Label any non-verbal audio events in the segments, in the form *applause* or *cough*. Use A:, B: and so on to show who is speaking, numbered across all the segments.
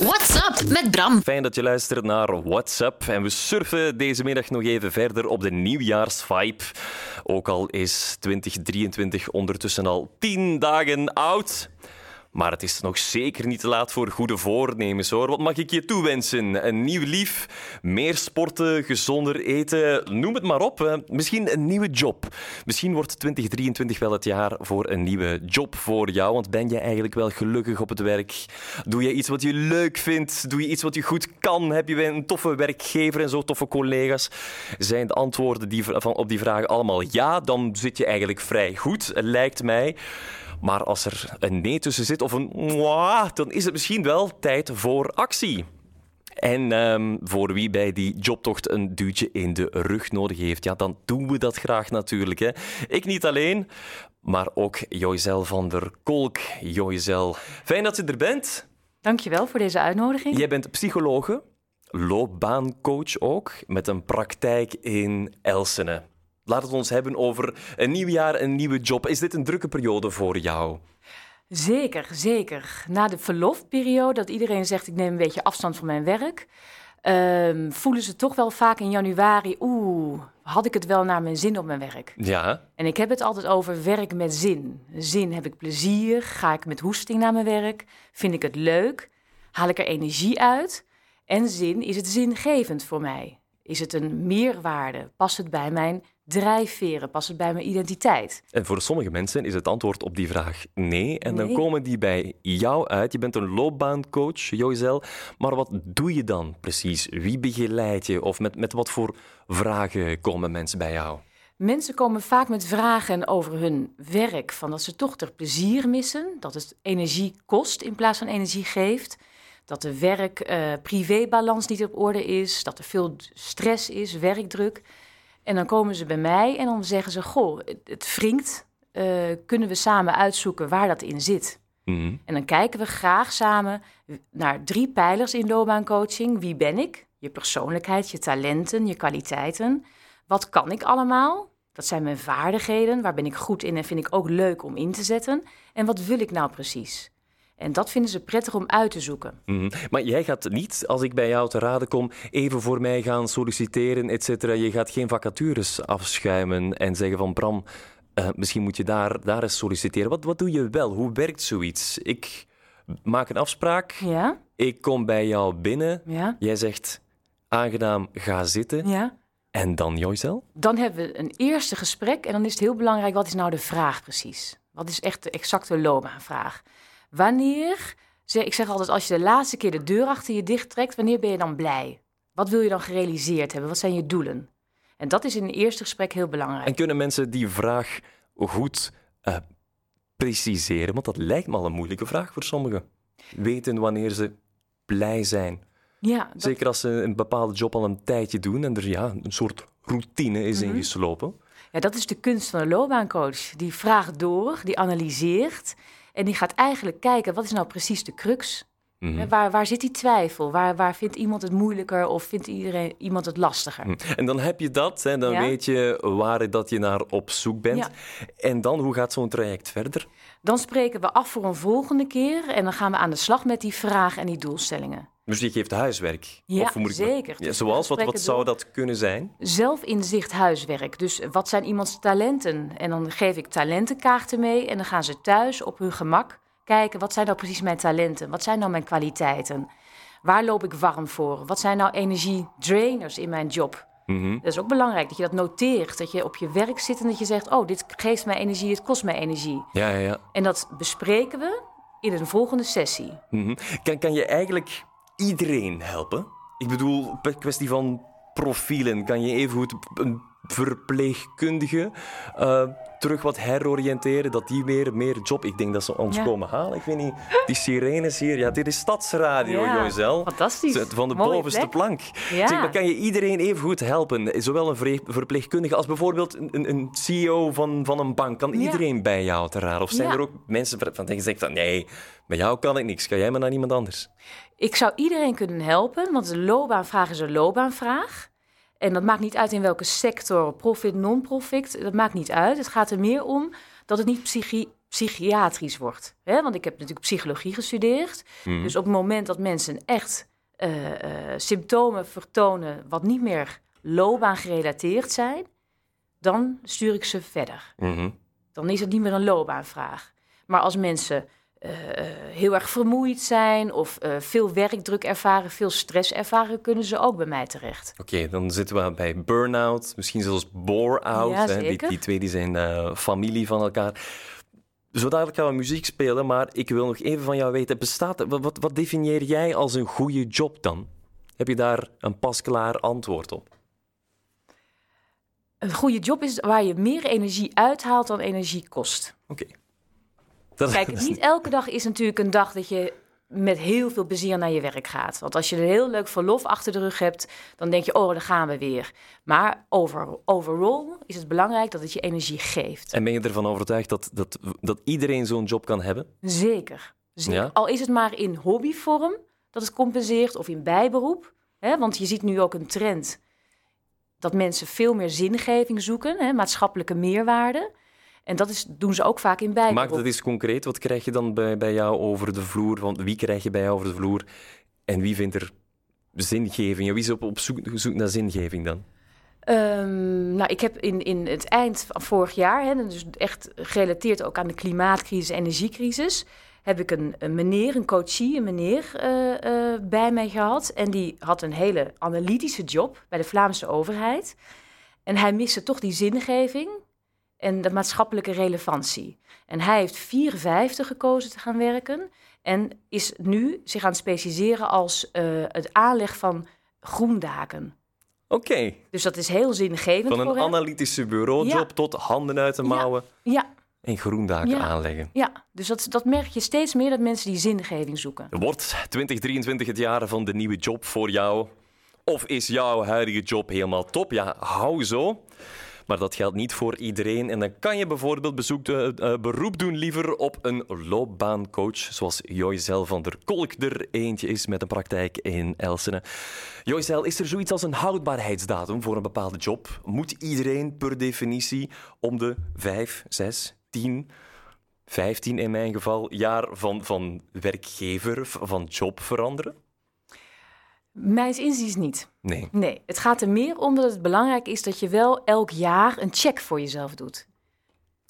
A: What's up met Bram?
B: Fijn dat je luistert naar WhatsApp. En we surfen deze middag nog even verder op de nieuwjaarsvibe. Ook al is 2023 ondertussen al 10 dagen oud. Maar het is nog zeker niet te laat voor goede voornemens hoor. Wat mag ik je toewensen? Een nieuw lief, meer sporten, gezonder eten, noem het maar op. Misschien een nieuwe job. Misschien wordt 2023 wel het jaar voor een nieuwe job voor jou. Want ben je eigenlijk wel gelukkig op het werk? Doe je iets wat je leuk vindt? Doe je iets wat je goed kan? Heb je een toffe werkgever en zo toffe collega's? Zijn de antwoorden die, van, op die vragen allemaal ja? Dan zit je eigenlijk vrij goed, lijkt mij. Maar als er een nee tussen zit of een mwah, dan is het misschien wel tijd voor actie. En um, voor wie bij die jobtocht een duwtje in de rug nodig heeft, ja, dan doen we dat graag natuurlijk. Hè. Ik niet alleen, maar ook Joyzel van der Kolk. Joyzel, fijn dat je er bent.
C: Dankjewel voor deze uitnodiging.
B: Jij bent psychologe, loopbaancoach ook, met een praktijk in Elsene. Laat het ons hebben over een nieuw jaar, een nieuwe job. Is dit een drukke periode voor jou?
C: Zeker, zeker. Na de verlofperiode, dat iedereen zegt ik neem een beetje afstand van mijn werk, um, voelen ze toch wel vaak in januari, oeh, had ik het wel naar mijn zin op mijn werk?
B: Ja.
C: En ik heb het altijd over werk met zin. Zin, heb ik plezier? Ga ik met hoesting naar mijn werk? Vind ik het leuk? Haal ik er energie uit? En zin, is het zingevend voor mij? Is het een meerwaarde? Past het bij mijn drijfveren? Past het bij mijn identiteit?
B: En voor sommige mensen is het antwoord op die vraag nee. En dan komen die bij jou uit. Je bent een loopbaancoach, Joizel. Maar wat doe je dan precies? Wie begeleid je? Of met, met wat voor vragen komen mensen bij jou?
C: Mensen komen vaak met vragen over hun werk, van dat ze toch er plezier missen, dat het energie kost in plaats van energie geeft, dat de werk-privébalans niet op orde is, dat er veel stress is, werkdruk. En dan komen ze bij mij en dan zeggen ze: Goh, het wringt. Uh, kunnen we samen uitzoeken waar dat in zit?
B: Mhm.
C: En dan kijken we graag samen naar drie pijlers in loopbaancoaching. Wie ben ik? Je persoonlijkheid, je talenten, je kwaliteiten. Wat kan ik allemaal? Dat zijn mijn vaardigheden. Waar ben ik goed in en vind ik ook leuk om in te zetten? En wat wil ik nou precies? En dat vinden ze prettig om uit te zoeken.
B: Mm Maar jij gaat niet, als ik bij jou te raden kom, even voor mij gaan solliciteren, et cetera. Je gaat geen vacatures afschuimen en zeggen van Bram, uh, misschien moet je daar, daar eens solliciteren. Wat, wat doe je wel? Hoe werkt zoiets? Ik maak een afspraak.
C: Ja?
B: Ik kom bij jou binnen.
C: Ja?
B: Jij zegt, aangenaam, ga zitten.
C: Ja?
B: En dan Joycel?
C: Dan hebben we een eerste gesprek en dan is het heel belangrijk, wat is nou de vraag precies? Wat is echt de exacte loopbaanvraag? Wanneer, ik zeg altijd, als je de laatste keer de deur achter je dicht trekt, wanneer ben je dan blij? Wat wil je dan gerealiseerd hebben? Wat zijn je doelen? En dat is in een eerste gesprek heel belangrijk.
B: En kunnen mensen die vraag goed uh, preciseren? Want dat lijkt me al een moeilijke vraag voor sommigen. Weten wanneer ze blij zijn.
C: Ja, dat...
B: Zeker als ze een bepaalde job al een tijdje doen en er ja, een soort routine is
C: Mhm.
B: ingeslopen.
C: Ja, dat is de kunst van een loopbaancoach. Die vraagt door, die analyseert en die gaat eigenlijk kijken, wat is nou precies de crux?
B: Mhm.
C: Waar, waar zit die twijfel? Waar, waar vindt iemand het moeilijker of vindt iedereen, iemand het lastiger?
B: Hm. En dan heb je dat, hè, dan
C: Ja.
B: weet je waar dat je naar op zoek bent.
C: Ja.
B: En dan, hoe gaat zo'n traject verder?
C: Dan spreken we af voor een volgende keer en dan gaan we aan de slag met die vragen en die doelstellingen.
B: Dus je geeft huiswerk.
C: Ja,
B: Of moet ik
C: zeker.
B: Ja, zoals, wat, wat zou dat kunnen zijn?
C: Zelfinzicht huiswerk. Dus wat zijn iemands talenten? En dan geef ik talentenkaarten mee en dan gaan ze thuis op hun gemak kijken, wat zijn nou precies mijn talenten? Wat zijn nou mijn kwaliteiten? Waar loop ik warm voor? Wat zijn nou energiedrainers in mijn job?
B: Mhm.
C: Dat is ook belangrijk, dat je dat noteert. Dat je op je werk zit en dat je zegt, oh, dit geeft mij energie, dit kost mij energie.
B: Ja, ja, ja.
C: En dat bespreken we in een volgende sessie.
B: Mhm. kan, kan je eigenlijk iedereen helpen? Ik bedoel, per kwestie van profielen. Kan je evengoed een verpleegkundige eh, terug wat heroriënteren, dat die weer meer job... Ik denk dat ze ons
C: Ja.
B: komen halen. Ik weet niet, die sirenes hier. Ja, dit is Stadsradio,
C: Ja, fantastisch.
B: Van de bovenste
C: plek.
B: plank.
C: Ja.
B: Zeg, maar kan je iedereen even goed helpen? Zowel een verpleegkundige als bijvoorbeeld een, een- een CEO van, van een bank. Kan iedereen bij jou te raden? Of zijn er ook mensen van die zeggen van nee, bij jou kan ik niks. Kan jij maar naar iemand anders?
C: Ik zou iedereen kunnen helpen, want de loopbaanvraag is een loopbaanvraag. En dat maakt niet uit in welke sector, profit, non-profit, dat maakt niet uit. Het gaat er meer om dat het niet psychi- psychiatrisch wordt. Hè? Want ik heb natuurlijk psychologie gestudeerd.
B: Mhm.
C: Dus op het moment dat mensen echt eh, eh, symptomen vertonen wat niet meer loopbaan gerelateerd zijn, dan stuur ik ze verder.
B: Mhm.
C: Dan is het niet meer een loopbaanvraag. Maar als mensen eh, eh, heel erg vermoeid zijn of eh, veel werkdruk ervaren, veel stress ervaren, kunnen ze ook bij mij terecht.
B: Oké, dan zitten we bij burn-out, misschien zelfs bore-out.
C: Ja,
B: hè. Die, twee die zijn familie van elkaar. Zo dadelijk gaan we muziek spelen, maar ik wil nog even van jou weten, bestaat, wat, wat, wat definieer jij als een goede job dan? Heb je daar een pasklaar antwoord op?
C: Een goede job is waar je meer energie uithaalt dan energie kost.
B: Oké. Dat-
C: Kijk, *laughs* niet elke dag is natuurlijk een dag dat je met heel veel plezier naar je werk gaat. Want als je een heel leuk verlof achter de rug hebt, dan denk je, oh, daar gaan we weer. Maar over, overall is het belangrijk dat het je energie geeft.
B: En ben je ervan overtuigd dat, dat, dat iedereen zo'n job kan hebben?
C: Zeker. Zeker.
B: Ja?
C: Al is het maar in hobbyvorm dat het compenseert of in bijberoep. Hè? Want je ziet nu ook een trend dat mensen veel meer zingeving zoeken, hè? maatschappelijke meerwaarde. En dat is, doen ze ook vaak in bijberoep.
B: Maak dat eens concreet. Wat krijg je dan bij, bij jou over de vloer? Want wie krijg je bij jou over de vloer? En wie vindt er zingeving? En wie is op, op zoek, zoek naar zingeving dan?
C: Ehm, nou, ik heb in, in het eind van vorig jaar, hè, dus echt gerelateerd ook aan de klimaatcrisis en energiecrisis, heb ik een, een meneer, een coachie, een meneer eh, eh, bij mij gehad. En die had een hele analytische job bij de Vlaamse overheid. En hij miste toch die zingeving en de maatschappelijke relevantie. En hij heeft 54 gekozen te gaan werken en is nu zich aan het specialiseren als eh, het aanleg van groendaken.
B: Oké,
C: Dus dat is heel zingevend
B: van een analytische bureaujob
C: Ja.
B: tot handen uit de
C: Ja.
B: mouwen
C: Ja,
B: en groendaken
C: Ja.
B: aanleggen.
C: ja. dus dat, dat merk je steeds meer dat mensen die zingeving zoeken.
B: Wordt 2023 het jaar van de nieuwe job voor jou? Of is jouw huidige job helemaal top? Ja, hou zo. Maar dat geldt niet voor iedereen. En dan kan je bijvoorbeeld bezoek, eh, beroep doen liever op een loopbaancoach, zoals Joycel van der Kolk er eentje is met een praktijk in Elsene. Joycel, is er zoiets als een houdbaarheidsdatum voor een bepaalde job? Moet iedereen per definitie om de 5, 6, 10, 15 in mijn geval jaar van, van werkgever, van job veranderen?
C: Mijns inziens niet.
B: Nee.
C: Nee, het gaat er meer om dat het belangrijk is dat je wel elk jaar een check voor jezelf doet.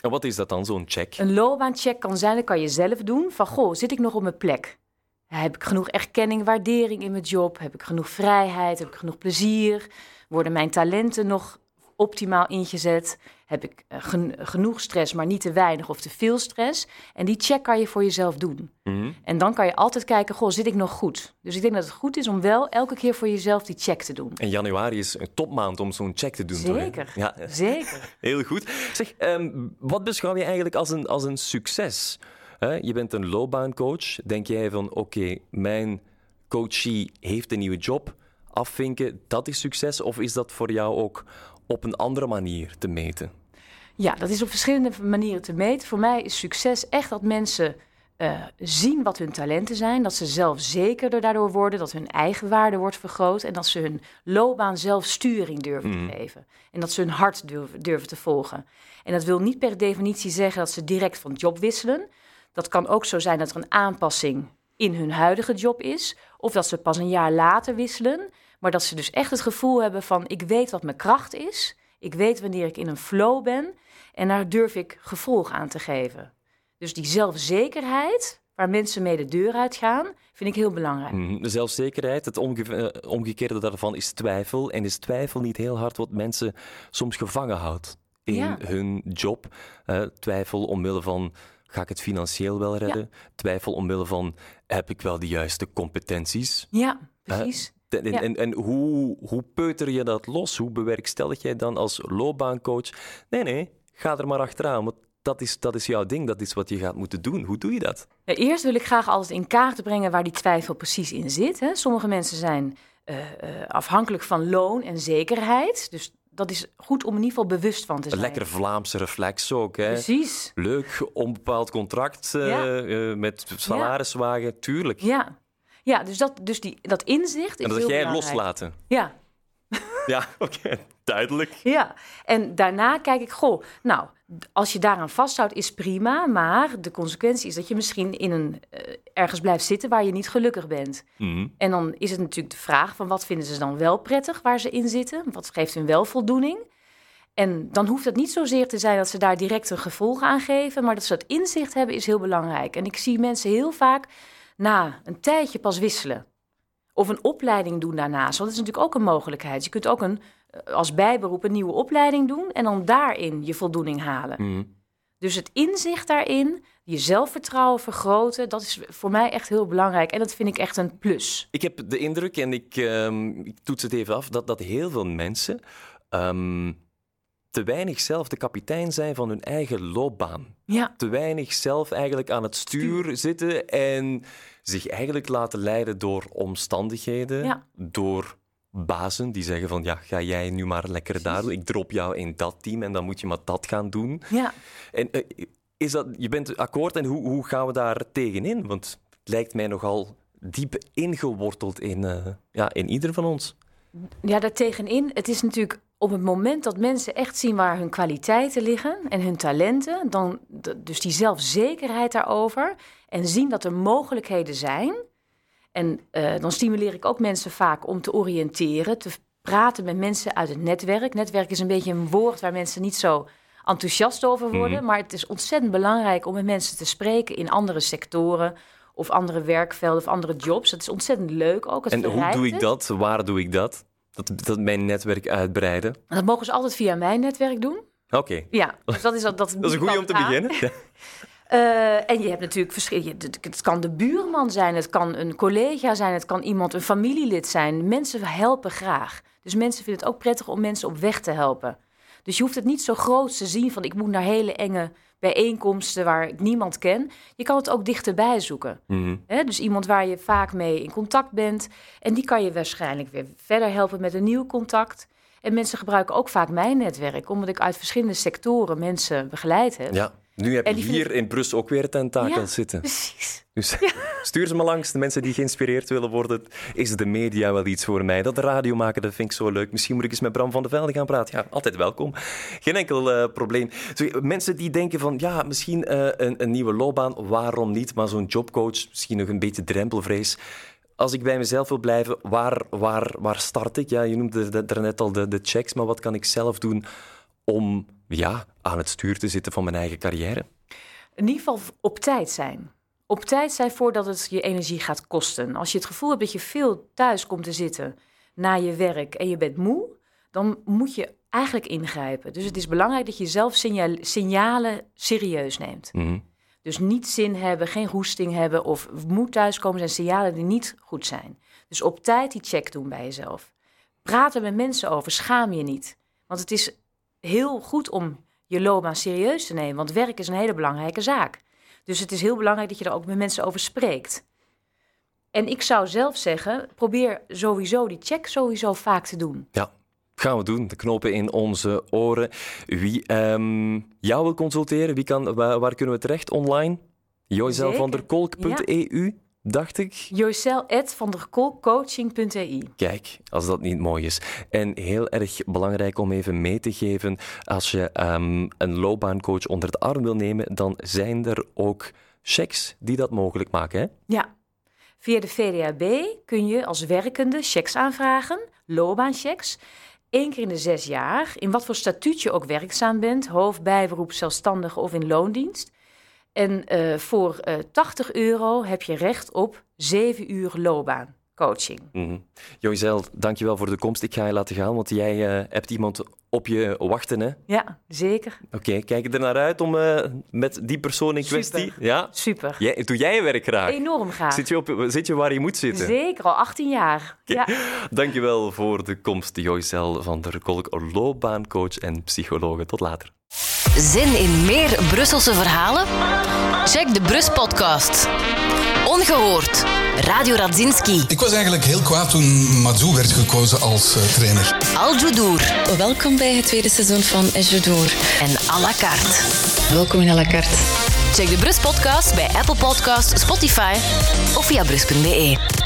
B: En wat is dat dan, zo'n check?
C: Een loopbaancheck kan zijn, dat kan je zelf doen. Van, goh, zit ik nog op mijn plek? Heb ik genoeg erkenning, waardering in mijn job? Heb ik genoeg vrijheid? Heb ik genoeg plezier? Worden mijn talenten nog optimaal ingezet? Heb ik eh, gen- genoeg stress, maar niet te weinig of te veel stress? En die check kan je voor jezelf doen.
B: Mhm.
C: En dan kan je altijd kijken, goh, zit ik nog goed? Dus ik denk dat het goed is om wel elke keer voor jezelf die check te doen.
B: En januari is een topmaand om zo'n check te doen. toch?
C: Zeker,
B: Ja,
C: zeker. *laughs*
B: heel goed. Zeg, ehm, wat beschouw je eigenlijk als een, als een succes? Je bent een loopbaancoach. Denk jij van, oké, mijn coachie heeft een nieuwe job. Afvinken, dat is succes? Of is dat voor jou ook op een andere manier te meten?
C: Ja, dat is op verschillende manieren te meten. Voor mij is succes echt dat mensen eh, zien wat hun talenten zijn. Dat ze zelfzekerder daardoor worden. Dat hun eigen waarde wordt vergroot. En dat ze hun loopbaan zelf sturing durven te geven. En dat ze hun hart durven, durven te volgen. En dat wil niet per definitie zeggen dat ze direct van job wisselen. Dat kan ook zo zijn dat er een aanpassing in hun huidige job is. Of dat ze pas een jaar later wisselen. Maar dat ze dus echt het gevoel hebben van ik weet wat mijn kracht is. Ik weet wanneer ik in een flow ben. En daar durf ik gevolg aan te geven. Dus die zelfzekerheid, waar mensen mee de deur uitgaan, vind ik heel belangrijk.
B: Mhm, De zelfzekerheid, het omge- eh, omgekeerde daarvan is twijfel. En is twijfel niet heel hard wat mensen soms gevangen houdt in
C: Ja.
B: hun job? Eh, twijfel omwille van, ga ik het financieel wel redden? Twijfel omwille van, heb ik wel de juiste competenties?
C: Ja, precies.
B: En, en,
C: Ja.
B: en, en hoe, hoe peuter je dat los? Hoe bewerkstellig jij dan als loopbaancoach? Nee, nee, ga er maar achteraan, want dat is, dat is jouw ding, dat is wat je gaat moeten doen. Hoe doe je dat?
C: Eerst wil ik graag altijd in kaart brengen waar die twijfel precies in zit. Hè. Sommige mensen zijn eh, eh, afhankelijk van loon en zekerheid. Dus dat is goed om in ieder geval bewust van te
B: Een
C: zijn.
B: lekker Vlaamse reflex ook, hè?
C: Precies.
B: Leuk, onbepaald contract
C: Ja.
B: eh, met salariswagen, tuurlijk.
C: Ja, ja dus, dat, dus die, dat inzicht is
B: en dat
C: heel
B: jij
C: belangrijk.
B: loslaten.
C: Ja, *laughs*
B: Ja, oké, duidelijk.
C: Ja, en daarna kijk ik, goh, nou, als je daaraan vasthoudt, is prima. Maar de consequentie is dat je misschien in een, eh, ergens blijft zitten waar je niet gelukkig bent.
B: Mhm.
C: En dan is het natuurlijk de vraag van wat vinden ze dan wel prettig waar ze in zitten? Wat geeft hun wel voldoening? En dan hoeft het niet zozeer te zijn dat ze daar direct een gevolg aan geven, maar dat ze dat inzicht hebben is heel belangrijk. En ik zie mensen heel vaak na een tijdje pas wisselen. Of een opleiding doen daarnaast. Want dat is natuurlijk ook een mogelijkheid. Je kunt ook een, eh, als bijberoep een nieuwe opleiding doen en dan daarin je voldoening halen.
B: Mhm.
C: Dus het inzicht daarin, je zelfvertrouwen vergroten, dat is voor mij echt heel belangrijk. En dat vind ik echt een plus.
B: Ik heb de indruk, en ik, ehm, ik toets het even af, dat, dat heel veel mensen ehm, te weinig zelf de kapitein zijn van hun eigen loopbaan.
C: Ja,
B: Te weinig zelf eigenlijk aan het stuur zitten en zich eigenlijk laten leiden door omstandigheden,
C: Ja.
B: door bazen die zeggen van ja, ga jij nu maar lekker daar doen, ik drop jou in dat team en dan moet je maar dat gaan doen.
C: ja.
B: En eh, is dat, je bent akkoord en hoe, hoe gaan we daar tegenin? Want het lijkt mij nogal diep ingeworteld in, eh, ja, in ieder van ons.
C: Ja, daartegenin, het is natuurlijk op het moment dat mensen echt zien waar hun kwaliteiten liggen en hun talenten, dan dus die zelfzekerheid daarover en zien dat er mogelijkheden zijn. En eh, dan stimuleer ik ook mensen vaak om te oriënteren, te praten met mensen uit het netwerk. Netwerk is een beetje een woord waar mensen niet zo enthousiast over worden, maar het is ontzettend belangrijk om met mensen te spreken in andere sectoren of andere werkvelden of andere jobs. Dat is ontzettend leuk ook. Het
B: En hoe doe ik
C: het.
B: dat? Waar doe ik dat? Dat, dat mijn netwerk uitbreiden?
C: En Dat mogen ze altijd via mijn netwerk doen.
B: Oké,
C: Ja, dus dat is, dat, dat, *laughs*
B: dat is een goede om te beginnen. Ja. *laughs*
C: Eh, en je hebt natuurlijk verschillende. Het kan de buurman zijn, het kan een collega zijn, het kan iemand, een familielid zijn. Mensen helpen graag. Dus mensen vinden het ook prettig om mensen op weg te helpen. Dus je hoeft het niet zo groot te zien van ik moet naar hele enge bijeenkomsten waar ik niemand ken. Je kan het ook dichterbij zoeken. Hè, dus iemand waar je vaak mee in contact bent. En die kan je waarschijnlijk weer verder helpen met een nieuw contact. En mensen gebruiken ook vaak mijn netwerk, omdat ik uit verschillende sectoren mensen begeleid heb.
B: ja. Nu heb je hier in Brussel ook weer tentakels
C: Ja.
B: zitten.
C: Precies.
B: Dus stuur ze maar langs. De mensen die geïnspireerd willen worden, is de media wel iets voor mij. Dat de radio maken, dat vind ik zo leuk. Misschien moet ik eens met Bram van der Velde gaan praten. Ja, altijd welkom. Geen enkel eh, probleem. Zo, mensen die denken van, ja, misschien eh, een, een nieuwe loopbaan, waarom niet? Maar zo'n jobcoach, misschien nog een beetje drempelvrees. Als ik bij mezelf wil blijven, waar, waar, waar start ik? Ja, je noemde da- daarnet al de, de checks, maar wat kan ik zelf doen om ja, aan het stuur te zitten van mijn eigen carrière?
C: In ieder geval op tijd zijn. Op tijd zijn voordat het je energie gaat kosten. Als je het gevoel hebt dat je veel thuis komt te zitten na je werk en je bent moe, dan moet je eigenlijk ingrijpen. Dus het is belangrijk dat je zelf signa- signalen serieus neemt.
B: Mhm.
C: Dus niet zin hebben, geen hoesting hebben of moe thuiskomen zijn signalen die niet goed zijn. Dus op tijd die check doen bij jezelf. Praat er met mensen over, schaam je niet. Want het is heel goed om je loopbaan serieus te nemen, want werk is een hele belangrijke zaak. Dus het is heel belangrijk dat je er ook met mensen over spreekt. En ik zou zelf zeggen, probeer sowieso die check sowieso vaak te doen.
B: Ja, gaan we doen. De knopen in onze oren. Wie ehm, jou wil consulteren, wie kan, waar, waar kunnen we terecht online? Joyzel van der Kolk.eu, dacht ik.
C: Joycel.vanderkolkcoaching.ei
B: Kijk, als dat niet mooi is. En heel erg belangrijk om even mee te geven, als je ehm, een loopbaancoach onder de arm wil nemen, dan zijn er ook checks die dat mogelijk maken. Hè?
C: Ja. Via de VDAB kun je als werkende checks aanvragen, loopbaanchecks. Eén keer in de zes jaar, in wat voor statuut je ook werkzaam bent, hoofd, bijberoep, zelfstandige of in loondienst. En eh, voor eh 80 euro heb je recht op 7 uur loopbaancoaching.
B: Mhm. Joyzel, dankjewel voor de komst. Ik ga je laten gaan, want jij eh, hebt iemand op je wachten. Hè?
C: Ja, zeker.
B: Oké, kijk er naar uit om eh, met die persoon in kwestie...
C: Super.
B: Ja?
C: Super.
B: Jij, doe jij je werk graag?
C: Enorm gaaf.
B: Zit je, op, zit je waar je moet zitten?
C: Zeker, al 18 jaar. Ja. *laughs*
B: Dankjewel voor de komst, Joycel van der Kolk, loopbaancoach en psychologe. Tot later.
A: Zin in meer Brusselse verhalen? Check de Brus Podcast. Ongehoord. Radio Radzinski.
D: Ik was eigenlijk heel kwaad toen Mazou werd gekozen als eh, trainer.
A: Al Judour
E: Welkom bij het tweede seizoen van Ejudoor.
A: en à la carte.
E: Welkom in à la carte.
A: Check de Brus Podcast bij Apple Podcasts, Spotify of via brus.be.